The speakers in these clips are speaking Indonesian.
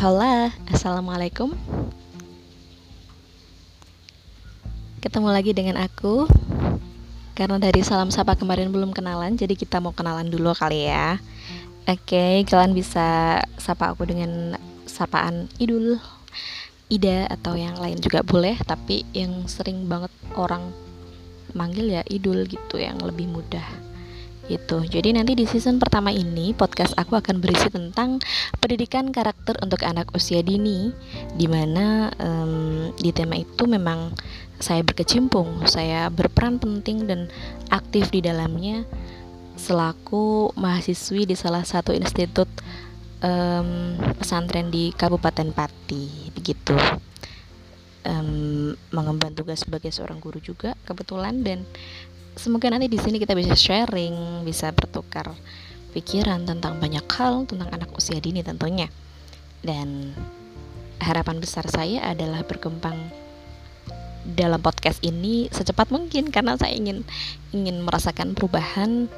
Halo, assalamualaikum. Ketemu lagi dengan aku. Karena dari salam sapa kemarin belum kenalan, jadi kita mau kenalan dulu kali ya. Oke, kalian bisa sapa aku dengan sapaan Idul, Ida atau yang lain juga boleh, tapi yang sering banget orang manggil ya Idul gitu yang lebih mudah itu. Jadi nanti di season pertama ini podcast aku akan berisi tentang pendidikan karakter untuk anak usia dini, di mana um, di tema itu memang saya berkecimpung, saya berperan penting dan aktif di dalamnya selaku mahasiswi di salah satu institut um, pesantren di Kabupaten Pati, begitu. Um, mengemban tugas sebagai seorang guru juga kebetulan dan semoga nanti di sini kita bisa sharing, bisa bertukar pikiran tentang banyak hal tentang anak usia dini tentunya. Dan harapan besar saya adalah berkembang dalam podcast ini secepat mungkin karena saya ingin ingin merasakan perubahan,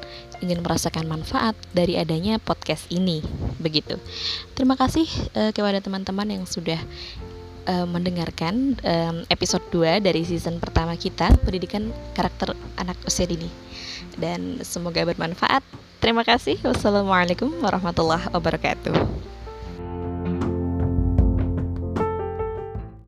ingin merasakan manfaat dari adanya podcast ini. Begitu. Terima kasih uh, kepada teman-teman yang sudah uh, mendengarkan um, episode 2 dari season pertama kita pendidikan karakter anak usia dini. Dan semoga bermanfaat. Terima kasih. Wassalamualaikum warahmatullahi wabarakatuh